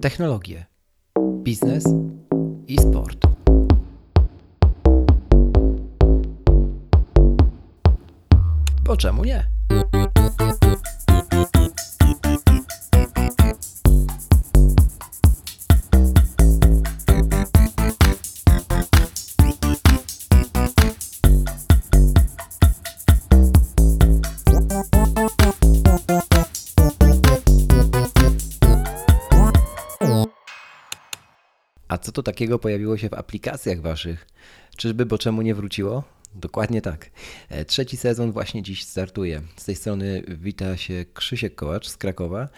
technologie, biznes i sport. Bo czemu nie? Takiego pojawiło się w aplikacjach waszych? Czyżby, bo czemu nie wróciło? Dokładnie tak. E, Trzeci sezon właśnie dziś startuje. Z tej strony wita się Krzysiek Kołacz z Krakowa.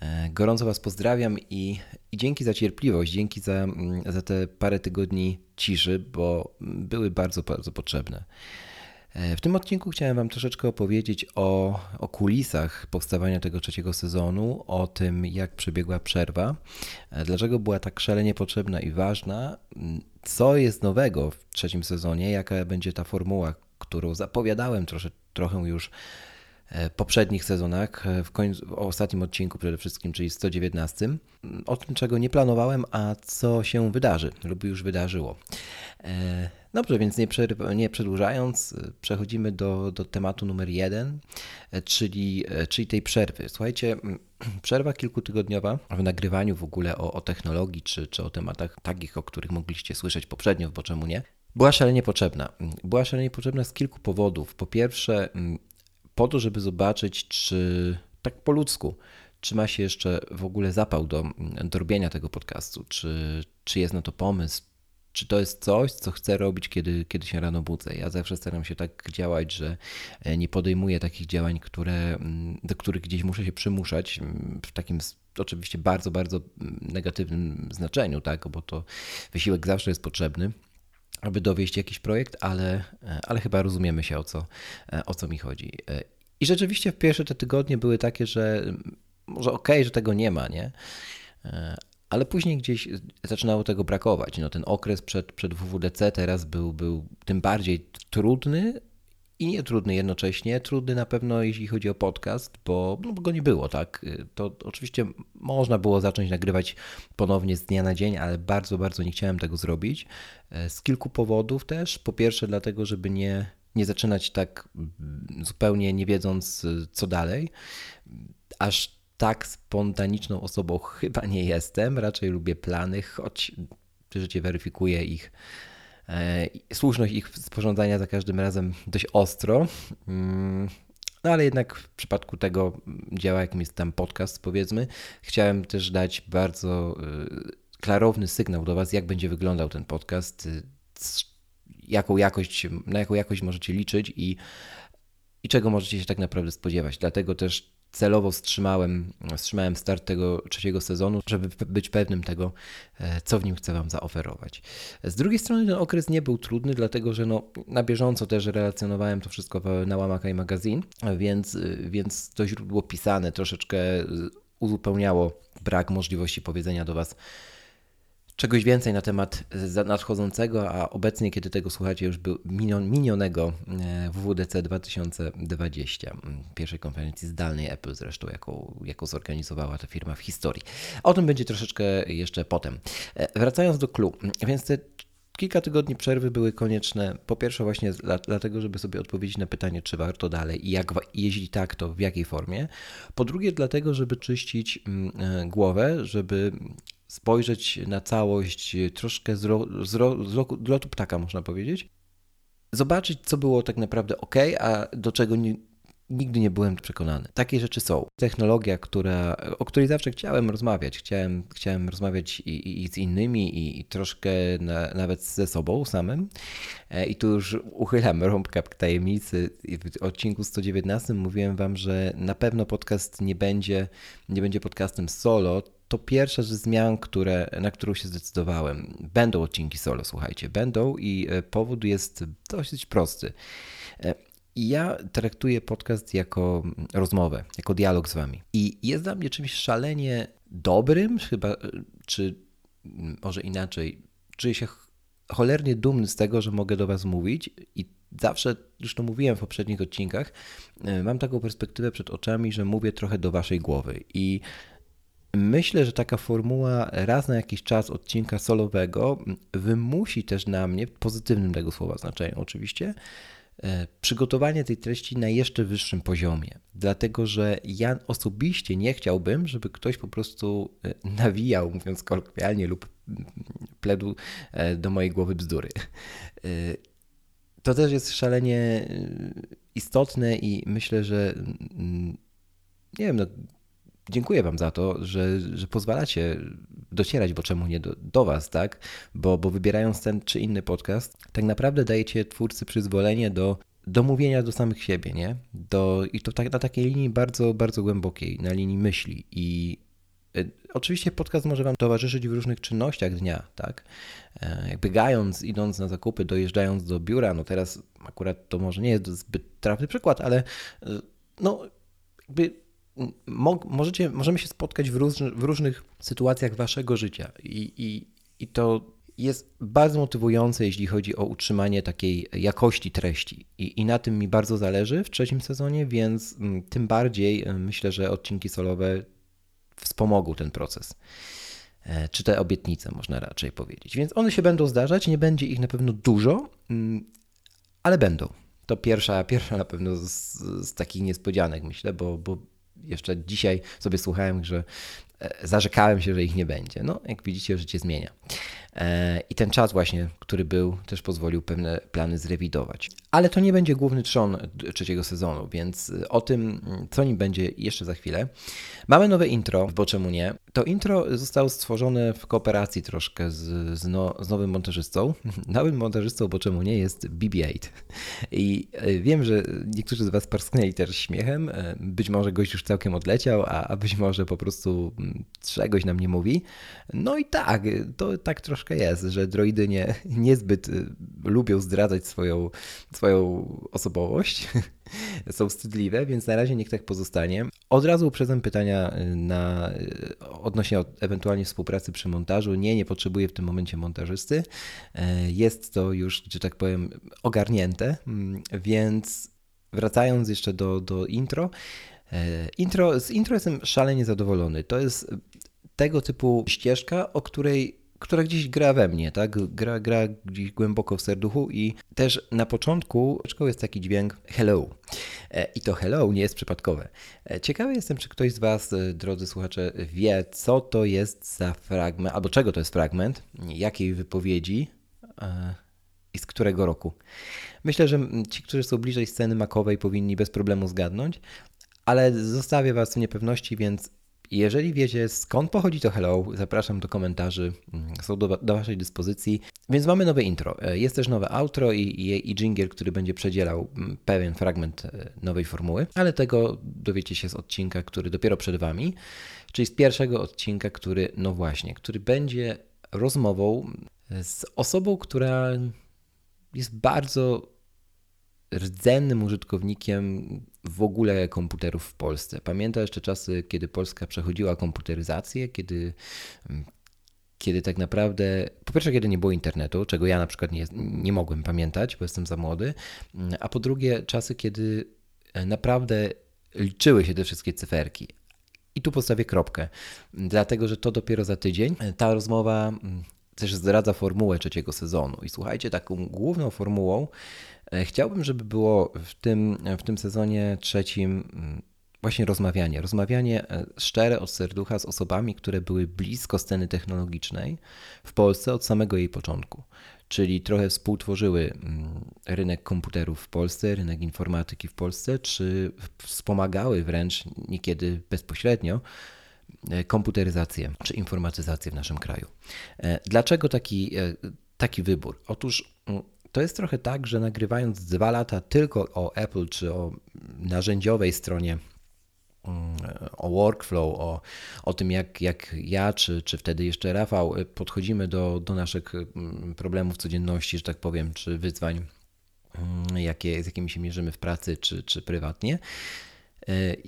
E, Gorąco Was pozdrawiam i, i dzięki za cierpliwość, dzięki za, mm, za te parę tygodni ciszy, bo były bardzo, bardzo potrzebne. E, W tym odcinku chciałem Wam troszeczkę opowiedzieć o, o kulisach powstawania tego trzeciego sezonu, o tym, jak przebiegła przerwa, e, dlaczego była tak szalenie potrzebna i ważna, co jest nowego w trzecim sezonie, jaka będzie ta formuła, którą zapowiadałem trosze, trochę już e, poprzednich sezonach, w, końcu, w ostatnim odcinku przede wszystkim, czyli 119, m, o tym, czego nie planowałem, a co się wydarzy lub już wydarzyło. Dobrze, więc nie, nie przedłużając, e, przechodzimy do, do tematu numer jeden, e, czyli, e, czyli tej przerwy. Słuchajcie, mm, przerwa kilkutygodniowa w nagrywaniu w ogóle o, o technologii czy, czy o tematach takich, o których mogliście słyszeć poprzednio, bo czemu nie, była szalenie potrzebna. Była szalenie potrzebna z kilku powodów. Po pierwsze, mm, po to, żeby zobaczyć, czy tak po ludzku, czy ma się jeszcze w ogóle zapał do, mm, do robienia tego podcastu, czy, czy jest na to pomysł, czy to jest coś, co chcę robić, kiedy, kiedy się rano budzę. Ja zawsze staram się tak działać, że e, nie podejmuję takich działań, które, mm, do których gdzieś muszę się przymuszać, mm, w takim oczywiście bardzo, bardzo mm, negatywnym znaczeniu, tak? bo to wysiłek zawsze jest potrzebny aby dowieść jakiś projekt, ale, e, ale chyba rozumiemy się o co, e, o co mi chodzi. I rzeczywiście pierwsze te tygodnie były takie, że może okej, że tego nie ma, nie? Ale później gdzieś zaczynało tego brakować. No, ten okres przed, przed WWDC teraz był, był tym bardziej trudny i nie trudny jednocześnie. Trudny na pewno, jeśli chodzi o podcast, bo, no, bo go nie było, tak? To oczywiście można było zacząć nagrywać ponownie z dnia na dzień, ale bardzo, bardzo nie chciałem tego zrobić. E, Z kilku powodów też. Po pierwsze, dlatego, żeby nie, nie zaczynać tak mm, zupełnie nie wiedząc, co dalej. Aż tak spontaniczną osobą chyba nie jestem. Raczej lubię plany, choć życie weryfikuje ich e, słuszność ich sporządzania za każdym razem dość ostro. Mm, No ale jednak w przypadku tego dzieła, jakim jest tam podcast, powiedzmy, chciałem też dać bardzo y, klarowny sygnał do Was, jak będzie wyglądał ten podcast, y, jaką jakość, na jaką jakość możecie liczyć i, i czego możecie się tak naprawdę spodziewać. Dlatego też celowo wstrzymałem, wstrzymałem start tego trzeciego sezonu, żeby być pewnym tego, e, co w nim chcę Wam zaoferować. Z drugiej strony ten okres nie był trudny, dlatego że no, na bieżąco też relacjonowałem to wszystko na Łamaka i Magazine, więc, y, więc to źródło pisane troszeczkę y, uzupełniało brak możliwości powiedzenia do Was czegoś więcej na temat za- nadchodzącego, a obecnie, kiedy tego słuchacie, już był minion, minionego e, WWDC 2020, m, pierwszej konferencji zdalnej Apple zresztą, jaką, jaką zorganizowała ta firma w historii. O tym będzie troszeczkę jeszcze potem. E, Wracając do clue, więc te Kilka tygodni przerwy były konieczne, po pierwsze właśnie dla, dlatego, żeby sobie odpowiedzieć na pytanie, czy warto dalej i jak, jeśli tak, to w jakiej formie. Po drugie dlatego, żeby czyścić mm, e, głowę, żeby spojrzeć na całość troszkę z, ro, z, ro, z lotu ptaka, można powiedzieć. Zobaczyć, co było tak naprawdę ok, a do czego nie, nigdy nie byłem przekonany. Takie rzeczy są. Technologia, która, o której zawsze chciałem rozmawiać. Chciałem, chciałem rozmawiać i, i, i z innymi, i, i troszkę na, nawet ze sobą samym. E, I tu już uchylam rąbka tajemnicy. W odcinku 119 mówiłem Wam, że na pewno podcast nie będzie, nie będzie podcastem solo. To pierwsza ze zmian, które, na którą się zdecydowałem. Będą odcinki solo, słuchajcie, będą i e, powód jest dosyć prosty. E, ja traktuję podcast jako rozmowę, jako dialog z wami. I jest dla mnie czymś szalenie dobrym, chyba, e, czy mm, może inaczej, czuję się ch- cholernie dumny z tego, że mogę do was mówić i zawsze, już to mówiłem w poprzednich odcinkach, mam taką perspektywę przed oczami, że mówię trochę do waszej głowy i Myślę, że taka formuła raz na jakiś czas odcinka solowego wymusi też na mnie, w pozytywnym tego słowa znaczeniu oczywiście, e, przygotowanie tej treści na jeszcze wyższym poziomie. Dlatego, że ja osobiście nie chciałbym, żeby ktoś po prostu e, nawijał, mówiąc kolokwialnie, lub pledł e, do mojej głowy bzdury. To też jest szalenie istotne i myślę, że mm, nie wiem, no, dziękuję Wam za to, że, że pozwalacie docierać, bo czemu nie do, do Was, tak? Bo, bo wybierając ten czy inny podcast, tak naprawdę dajecie twórcy przyzwolenie do, do mówienia do samych siebie, nie? Do, I to tak, na takiej linii bardzo, bardzo głębokiej, na linii myśli. I y, Oczywiście podcast może Wam towarzyszyć w różnych czynnościach dnia, tak? E, jak biegając, idąc na zakupy, dojeżdżając do biura, no teraz akurat to może nie jest zbyt trafny przykład, ale y, no jakby mo możecie, możemy się spotkać w, róż, w różnych sytuacjach waszego życia i, i, i to jest bardzo motywujące, jeśli chodzi o utrzymanie takiej jakości treści. I, I, na tym mi bardzo zależy w trzecim sezonie, więc mm, tym bardziej e, myślę, że odcinki solowe wspomogą ten proces. E, czy te obietnice, można raczej powiedzieć. Więc one się będą zdarzać, nie będzie ich na pewno dużo, mm, ale będą. To pierwsza, pierwsza na pewno z, z takich niespodzianek, myślę, bo, bo jeszcze dzisiaj sobie słuchałem, że e, zarzekałem się, że ich nie będzie. No, jak widzicie, życie zmienia. E, I ten czas właśnie, który był, też pozwolił pewne plany zrewidować. Ale to nie będzie główny trzon trzeciego sezonu, więc o tym, co nim będzie jeszcze za chwilę. Mamy nowe intro, bo czemu nie? To intro zostało stworzone w kooperacji troszkę z, z, no, z nowym montażystą. Nowym montażystą, bo czemu nie, jest BB-8. I e, wiem, że niektórzy z Was parsknęli też śmiechem. E, być może gość już całkiem odleciał, a, a być może po prostu mm, czegoś nam nie mówi. No i tak, to tak troszkę jest, że droidy nie, niezbyt y, lubią zdradzać swoją, swoją osobowość. Są wstydliwe, więc na razie niech tak pozostanie. Od razu uprzedzam pytania y, na, y, odnośnie ewentualnie współpracy przy montażu. Nie, nie potrzebuję w tym momencie montażysty. E, jest to już, że tak powiem, ogarnięte, mm, więc wracając jeszcze do, do intro. E, intro. Z intro jestem szalenie zadowolony. To jest tego typu ścieżka, o której która gdzieś gra we mnie, tak? Gra, gra gdzieś głęboko w serduchu i też na początku jest taki dźwięk hello. E, I to hello nie jest przypadkowe. E, ciekawy jestem, czy ktoś z Was, e, drodzy słuchacze, wie, co to jest za fragment, albo czego to jest fragment, jakiej wypowiedzi i z którego roku. Myślę, że ci, którzy są bliżej sceny makowej, powinni bez problemu zgadnąć, ale zostawię Was w niepewności, więc jeżeli wiecie skąd pochodzi to hello, zapraszam do komentarzy, mm, są do, do Waszej dyspozycji. Więc mamy nowe intro. E, jest też nowe outro i, i, i jingle, który będzie przedzielał mm, pewien fragment e, nowej formuły, ale tego dowiecie się z odcinka, który dopiero przed Wami, czyli z pierwszego odcinka, który, no właśnie, który będzie rozmową z osobą, która jest bardzo rdzennym użytkownikiem w ogóle komputerów w Polsce. Pamiętam jeszcze czasy, kiedy Polska przechodziła komputeryzację, kiedy, mm, kiedy tak naprawdę, po pierwsze, kiedy nie było internetu, czego ja na przykład nie, nie mogłem pamiętać, bo jestem za młody, mm, a po drugie, czasy, kiedy e, naprawdę liczyły się te wszystkie cyferki. I tu postawię kropkę, dlatego że to dopiero za tydzień. E, ta rozmowa mm, też zdradza formułę trzeciego sezonu. I słuchajcie, taką główną formułą chciałbym, żeby było w tym, w tym sezonie trzecim mm, właśnie rozmawianie. Rozmawianie e, szczere od serducha z osobami, które były blisko sceny technologicznej w Polsce od samego jej początku. Czyli trochę współtworzyły mm, rynek komputerów w Polsce, rynek informatyki w Polsce, czy wspomagały wręcz niekiedy bezpośrednio e, komputeryzację czy informatyzację w naszym kraju. Dlaczego taki, taki wybór? Otóż mm, to jest trochę tak, że nagrywając dwa lata tylko o Apple czy o narzędziowej stronie, mm, o workflow, o, o tym, jak, jak ja, czy, czy wtedy jeszcze Rafał, podchodzimy do, do naszych mm, problemów codzienności, że tak powiem, czy wyzwań, mm, jakie, z jakimi się mierzymy w pracy, czy, czy prywatnie. Y,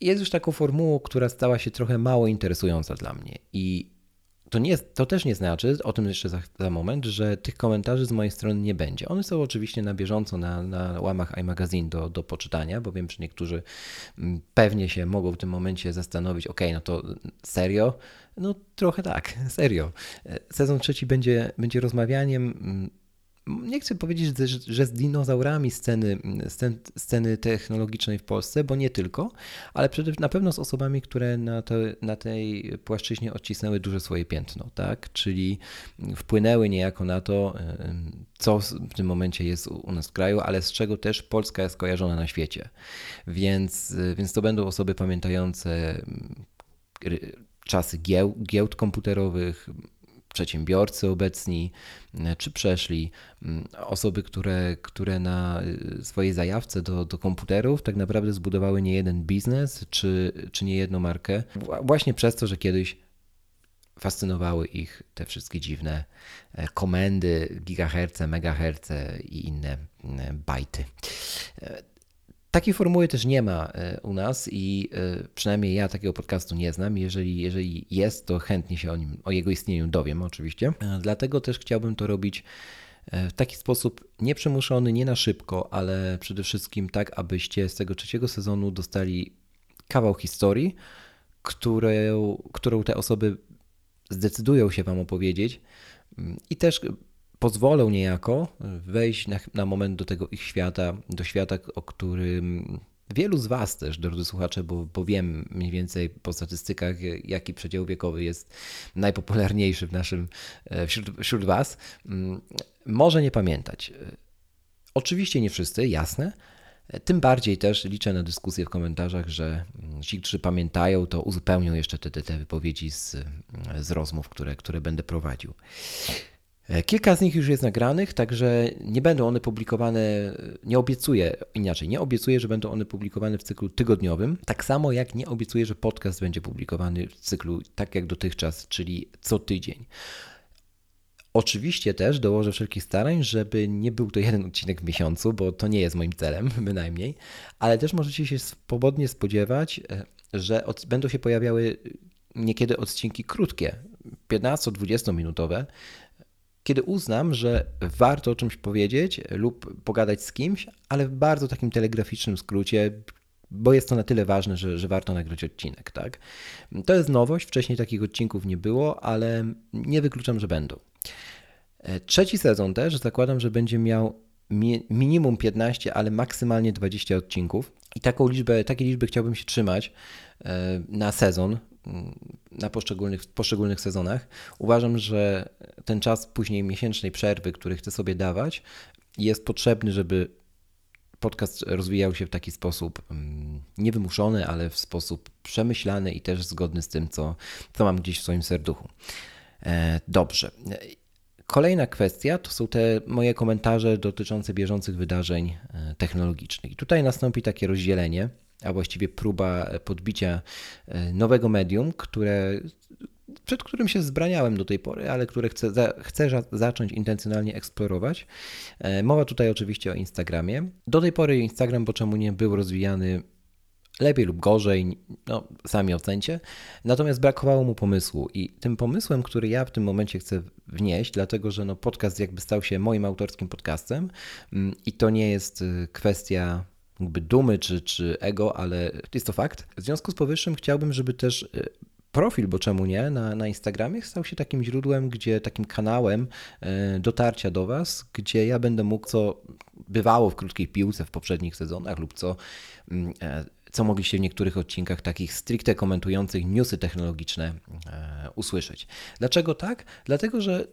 jest już taką formułą, która stała się trochę mało interesująca dla mnie. I to, nie, to też nie znaczy, o tym jeszcze za, za, moment, że tych komentarzy z mojej strony nie będzie. One są oczywiście na bieżąco na, na łamach iMagazine do, do poczytania, bo wiem, że niektórzy mm, pewnie się mogą w tym momencie zastanowić, ok, no to serio? No trochę tak, serio. E, sezon trzeci będzie, będzie rozmawianiem mm, nie chcę powiedzieć, że, z dinozaurami sceny, scen, sceny technologicznej w Polsce, bo nie tylko, ale przede, na pewno z osobami, które na, te, na tej płaszczyźnie odcisnęły duże swoje piętno, tak? czyli wpłynęły niejako na to, co w tym momencie jest u nas w kraju, ale z czego też Polska jest kojarzona na świecie. Więc, więc to będą osoby pamiętające czasy gieł, giełd komputerowych, przedsiębiorcy obecni e, czy przeszli, mm, osoby, które, które na e, swojej zajawce do, do komputerów tak naprawdę zbudowały nie jeden biznes czy, czy nie jedną markę, właśnie przez to, że kiedyś fascynowały ich te wszystkie dziwne e, komendy, gigaherce, megaherce i inne bajty. Takiej formuły też nie ma e, u nas i e, przynajmniej ja takiego podcastu nie znam. Jeżeli, jeżeli jest, to chętnie się o nim, o jego istnieniu dowiem oczywiście. E, dlatego też chciałbym to robić w taki sposób nieprzymuszony, nie na szybko, ale przede wszystkim tak, abyście z tego trzeciego sezonu dostali kawał historii, którą, którą te osoby zdecydują się Wam opowiedzieć mm, i też pozwolą niejako wejść na, na moment do tego ich świata, do świata, o którym wielu z Was też, drodzy słuchacze, bo, bo wiem mniej więcej po statystykach, jaki przedział wiekowy jest najpopularniejszy w naszym, e, wśród, wśród Was, mm, może nie pamiętać. Oczywiście nie wszyscy, jasne. Tym bardziej też liczę na dyskusję w komentarzach, że ci, którzy pamiętają, to uzupełnią jeszcze te, te, te wypowiedzi z, z rozmów, które, które będę prowadził. E, kilka z nich już jest nagranych, także nie będą one publikowane, nie obiecuję, inaczej, nie obiecuję, że będą one publikowane w cyklu tygodniowym, tak samo jak nie obiecuję, że podcast będzie publikowany w cyklu tak jak dotychczas, czyli co tydzień. Oczywiście też dołożę wszelkich starań, żeby nie był to jeden odcinek w miesiącu, bo to nie jest moim celem, bynajmniej, ale też możecie się swobodnie spodziewać, e, że od, będą się pojawiały niekiedy odcinki krótkie, 15-20 minutowe, kiedy uznam, że warto o czymś powiedzieć lub pogadać z kimś, ale w bardzo takim telegraficznym skrócie, bo jest to na tyle ważne, że, że warto nagrać odcinek. Tak? To jest nowość, wcześniej takich odcinków nie było, ale nie wykluczam, że będą. E, trzeci sezon też zakładam, że będzie miał minimum 15, ale maksymalnie 20 odcinków. I taką liczbę, takiej liczby chciałbym się trzymać e, na sezon, na poszczególnych, poszczególnych sezonach. Uważam, że ten czas później miesięcznej przerwy, który chcę sobie dawać, jest potrzebny, żeby podcast rozwijał się w taki sposób mm, niewymuszony, ale w sposób przemyślany i też zgodny z tym, co, co mam gdzieś w swoim serduchu. E, dobrze. Kolejna kwestia to są te moje komentarze dotyczące bieżących wydarzeń e, technologicznych. I tutaj nastąpi takie rozdzielenie a właściwie próba podbicia e, nowego medium, które, przed którym się zbraniałem do tej pory, ale które chcę, za, chcę zacząć intencjonalnie eksplorować. E, mowa tutaj oczywiście o Instagramie. Do tej pory Instagram, bo czemu nie, był rozwijany lepiej lub gorzej, no sami ocencie. Natomiast brakowało mu pomysłu i tym pomysłem, który ja w tym momencie chcę wnieść, dlatego że no podcast jakby stał się moim autorskim podcastem mm, i to nie jest y, kwestia jakby dumy czy, czy ego, ale jest to fakt. W związku z powyższym chciałbym, żeby też e, profil, bo czemu nie, na, na Instagramie stał się takim źródłem, gdzie takim kanałem e, dotarcia do Was, gdzie ja będę mógł, co bywało w krótkiej piłce w poprzednich sezonach lub co mm, e, co mogliście w niektórych odcinkach takich stricte komentujących newsy technologiczne usłyszeć. Dlaczego tak? Dlatego, że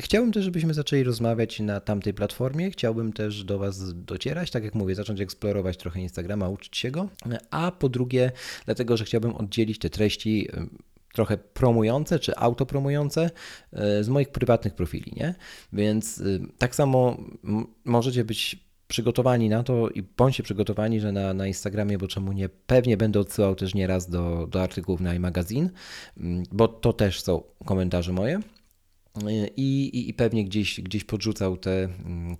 Chciałbym też, żebyśmy zaczęli rozmawiać na tamtej platformie. Chciałbym też do Was docierać, tak jak mówię, zacząć eksplorować trochę Instagrama, uczyć się go. A po drugie, dlatego, że chciałbym oddzielić te treści trochę promujące czy autopromujące e, z moich prywatnych profili, nie? Więc tak samo możecie być przygotowani na to i bądźcie przygotowani, że na, na Instagramie, bo czemu nie, pewnie będę odsyłał też nieraz do, do artykułów na iMagazine, bo to też są komentarze moje i, i, pewnie gdzieś, gdzieś podrzucał te,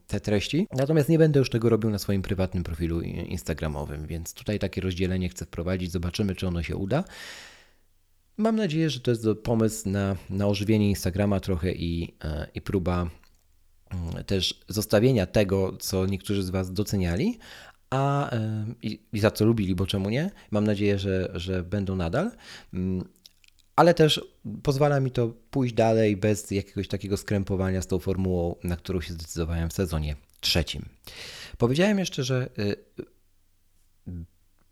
te treści. Natomiast nie będę już tego robił na swoim prywatnym profilu Instagramowym, więc tutaj takie rozdzielenie chcę wprowadzić. Zobaczymy, czy ono się uda. Mam nadzieję, że to jest pomysł na, na ożywienie Instagrama trochę i, e, i próba mm, też zostawienia tego, co niektórzy z Was doceniali, a i, i, za co lubili, bo czemu nie? Mam nadzieję, że, że będą nadal. Ale też pozwala mi to pójść dalej bez jakiegoś takiego skrępowania z tą formułą, na którą się zdecydowałem w sezonie trzecim. Powiedziałem jeszcze, że y,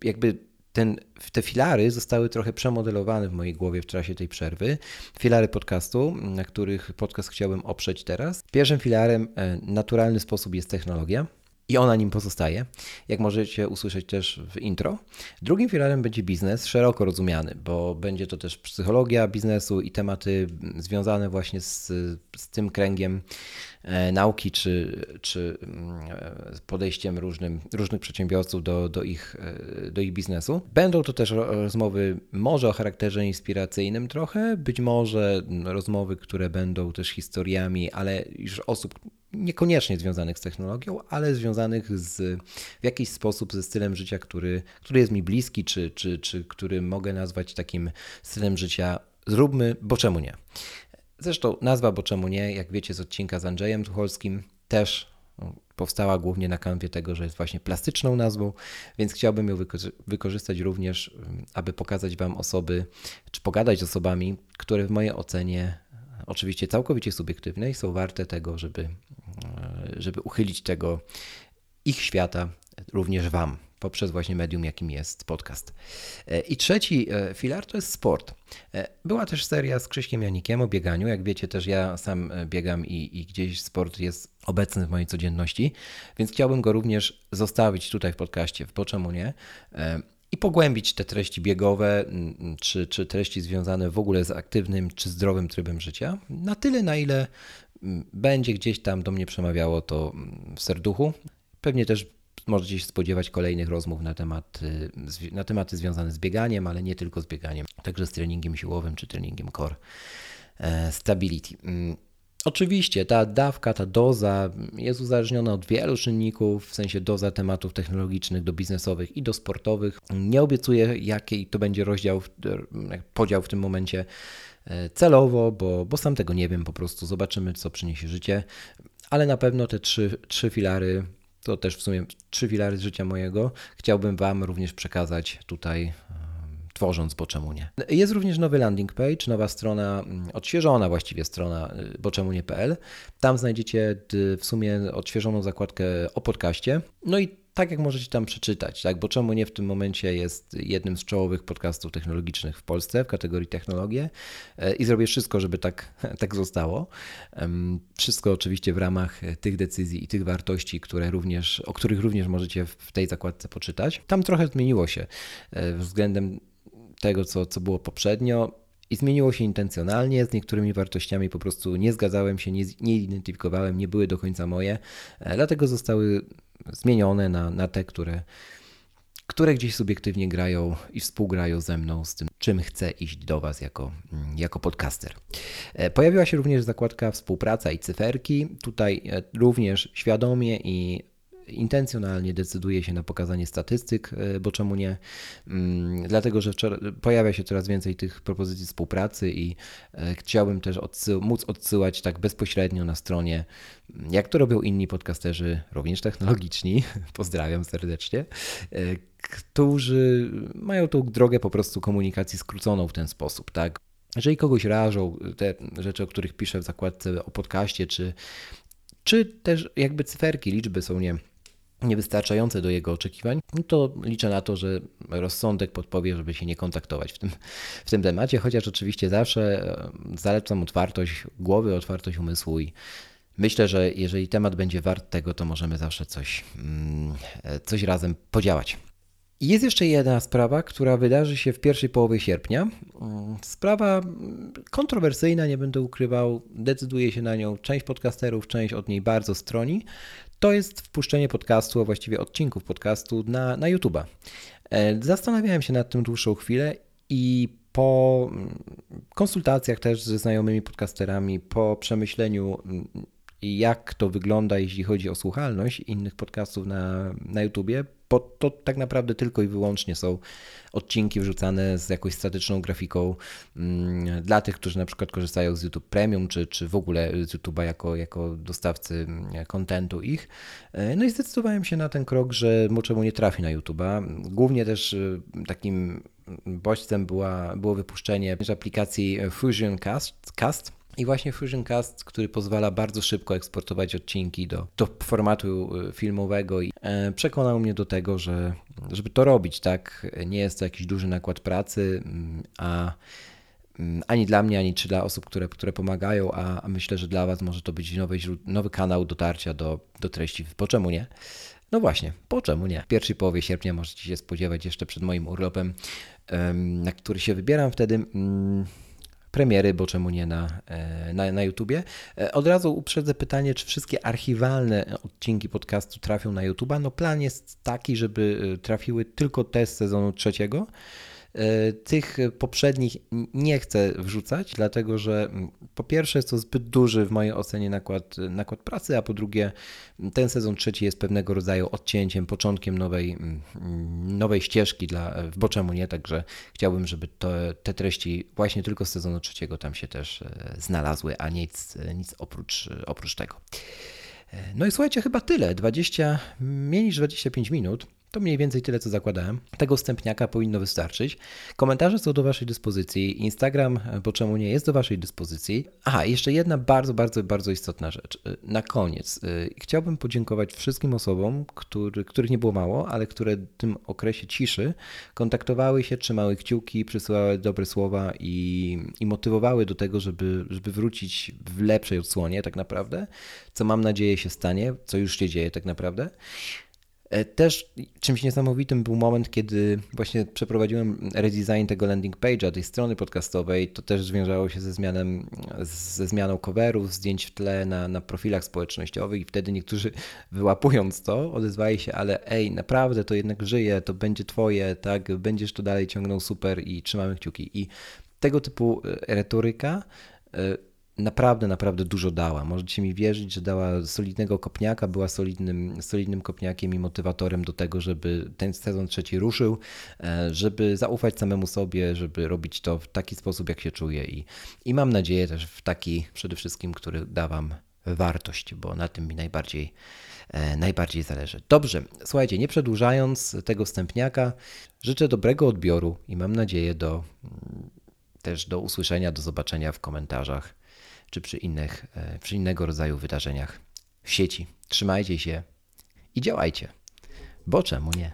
jakby ten, te filary zostały trochę przemodelowane w mojej głowie w czasie tej przerwy. Filary podcastu, na których podcast chciałbym oprzeć teraz. Pierwszym filarem e, naturalny sposób jest technologia i ona nim pozostaje, jak możecie usłyszeć też w intro. Drugim filarem będzie biznes, szeroko rozumiany, bo będzie to też psychologia biznesu i tematy związane właśnie z, z tym kręgiem e, nauki czy, czy e, podejściem różnym, różnych przedsiębiorców do, do, ich, e, do ich biznesu. Będą to też rozmowy może o charakterze inspiracyjnym trochę, być może rozmowy, które będą też historiami, ale już osób, niekoniecznie związanych z technologią, ale związanych z, w jakiś sposób ze stylem życia, który, który jest mi bliski, czy, czy, czy który mogę nazwać takim stylem życia zróbmy, bo czemu nie. Zresztą nazwa bo czemu nie, jak wiecie z odcinka z Andrzejem Tucholskim, też powstała głównie na kanwie tego, że jest właśnie plastyczną nazwą, więc chciałbym ją wykorzystać również, aby pokazać Wam osoby, czy pogadać z osobami, które w mojej ocenie oczywiście całkowicie subiektywne i są warte tego, żeby, e, żeby uchylić tego ich świata również Wam poprzez właśnie medium, jakim jest podcast. E, I trzeci e, filar to jest sport. Była też seria z Krzyśkiem Janikiem o bieganiu. Jak wiecie, też ja sam biegam i, i gdzieś sport jest obecny w mojej codzienności, więc chciałbym go również zostawić tutaj w podcaście, bo czemu nie? I pogłębić te treści biegowe, mm, czy, czy treści związane w ogóle z aktywnym czy zdrowym trybem życia, na tyle, na ile mm, będzie gdzieś tam do mnie przemawiało to mm, w serduchu. Pewnie też możecie się spodziewać kolejnych rozmów na, temat, na tematy związane z bieganiem, ale nie tylko z bieganiem, także z treningiem siłowym czy treningiem core e, stability. Oczywiście ta dawka, ta doza jest uzależniona od wielu czynników, w sensie doza tematów technologicznych do biznesowych i do sportowych. Nie obiecuję, jaki to będzie rozdział, podział w tym momencie e, celowo, bo, bo sam tego nie wiem, po prostu zobaczymy, co przyniesie życie, ale na pewno te trzy, trzy filary to też w sumie trzy filary życia mojego. Chciałbym Wam również przekazać tutaj tworząc, bo czemu nie. Jest również nowy landing page, nowa strona, mm, odświeżona właściwie strona, y, bo czemu nie.pl. Tam znajdziecie w sumie odświeżoną zakładkę o podcaście. No i tak jak możecie tam przeczytać, tak? bo czemu nie w tym momencie jest jednym z czołowych podcastów technologicznych w Polsce w kategorii technologie e, i zrobię wszystko, żeby tak, tak zostało. Wszystko oczywiście w ramach tych decyzji i tych wartości, które również, o których również możecie w tej zakładce poczytać. Tam trochę zmieniło się względem tego, co, co było poprzednio. I zmieniło się intencjonalnie, z niektórymi wartościami po prostu nie zgadzałem się, nie, nie identyfikowałem, nie były do końca moje, e, dlatego zostały zmienione na, na te, które, które gdzieś subiektywnie grają i współgrają ze mną z tym, czym chcę iść do Was jako, mm, jako podcaster. E, pojawiła się również zakładka współpraca i cyferki. Tutaj e, również świadomie i intencjonalnie decyduje się na pokazanie statystyk, e, bo czemu nie? Mm, dlatego, że pojawia się coraz więcej tych propozycji współpracy i e, chciałbym też odsył móc odsyłać tak bezpośrednio na stronie, jak to robią inni podcasterzy, również technologiczni, pozdrawiam serdecznie, e, którzy mają tą drogę po prostu komunikacji skróconą w ten sposób, tak? Jeżeli kogoś rażą te rzeczy, o których piszę w zakładce o podcaście, czy, czy też jakby cyferki, liczby są nie, niewystarczające do jego oczekiwań, to liczę na to, że rozsądek podpowie, żeby się nie kontaktować w tym, w tym temacie, chociaż oczywiście zawsze e, zalecam otwartość głowy, otwartość umysłu i myślę, że jeżeli temat będzie wart tego, to możemy zawsze coś, mm, e, coś razem podziałać. Jest jeszcze jedna sprawa, która wydarzy się w pierwszej połowie sierpnia. Mm, sprawa kontrowersyjna, nie będę ukrywał, decyduje się na nią część podcasterów, część od niej bardzo stroni to jest wpuszczenie podcastu, a właściwie odcinków podcastu na, na YouTube'a. E, zastanawiałem się nad tym dłuższą chwilę i po mm, konsultacjach też ze znajomymi podcasterami, po przemyśleniu, mm, jak to wygląda, jeśli chodzi o słuchalność innych podcastów na, na YouTubie, bo to tak naprawdę tylko i wyłącznie są odcinki wrzucane z jakąś statyczną grafiką mm, dla tych, którzy na przykład korzystają z YouTube Premium, czy, czy w ogóle z YouTube'a jako, jako dostawcy mm, kontentu ich. E, no i zdecydowałem się na ten krok, że czemu nie trafi na YouTube'a. Głównie też y, takim bodźcem była, było wypuszczenie aplikacji Fusion Cast, Cast i właśnie Fusion Cast, który pozwala bardzo szybko eksportować odcinki do, do formatu y, filmowego i e, przekonał mnie do tego, że żeby to robić, tak, nie jest to jakiś duży nakład pracy, mm, a mm, ani dla mnie, ani czy dla osób, które, które pomagają, a, a myślę, że dla Was może to być nowy, nowy kanał dotarcia do, do treści. Po czemu nie? No właśnie, po czemu nie? W pierwszej połowie sierpnia możecie się spodziewać jeszcze przed moim urlopem, na który się wybieram wtedy. Premiery, bo czemu nie na, e, na, na YouTubie. E, od razu uprzedzę pytanie, czy wszystkie archiwalne odcinki podcastu trafią na YouTuba. No plan jest taki, żeby e, trafiły tylko te z sezonu trzeciego. E, tych poprzednich nie chcę wrzucać, dlatego że mm, po pierwsze jest to zbyt duży w mojej ocenie nakład, nakład pracy, a po drugie ten sezon trzeci jest pewnego rodzaju odcięciem, początkiem nowej, mm, nowej ścieżki dla w Boczemu nie, także chciałbym, żeby to, te treści właśnie tylko z sezonu trzeciego tam się też e, znalazły, a nic, nic oprócz, oprócz tego. E, no i słuchajcie, chyba tyle. 20, mniej niż 25 minut. To mniej więcej tyle, co zakładałem. Tego wstępniaka powinno wystarczyć. Komentarze są do Waszej dyspozycji. Instagram, bo czemu nie, jest do Waszej dyspozycji. Aha, jeszcze jedna bardzo, bardzo, bardzo istotna rzecz. Na koniec y, chciałbym podziękować wszystkim osobom, który, których nie było mało, ale które w tym okresie ciszy kontaktowały się, trzymały kciuki, przysyłały dobre słowa i, i motywowały do tego, żeby, żeby wrócić w lepszej odsłonie tak naprawdę, co mam nadzieję się stanie, co już się dzieje tak naprawdę. E, też czymś niesamowitym był moment, kiedy właśnie przeprowadziłem redesign tego landing page'a, tej strony podcastowej. To też związało się ze, zmianem, ze zmianą coverów, zdjęć w tle na, na profilach społecznościowych i wtedy niektórzy wyłapując to, odezwali się, ale ej, naprawdę to jednak żyje, to będzie twoje, tak, będziesz to dalej ciągnął super i trzymamy kciuki. I tego typu e, retoryka e, naprawdę, naprawdę dużo dała. Możecie mi wierzyć, że dała solidnego kopniaka, była solidnym, solidnym kopniakiem i motywatorem do tego, żeby ten sezon trzeci ruszył, e, żeby zaufać samemu sobie, żeby robić to w taki sposób, jak się czuję i, i mam nadzieję też w taki przede wszystkim, który da Wam wartość, bo na tym mi najbardziej, e, najbardziej zależy. Dobrze, słuchajcie, nie przedłużając tego wstępniaka, życzę dobrego odbioru i mam nadzieję do, też do usłyszenia, do zobaczenia w komentarzach czy przy, innych, e, przy innego rodzaju wydarzeniach w sieci. Trzymajcie się i działajcie, bo czemu nie?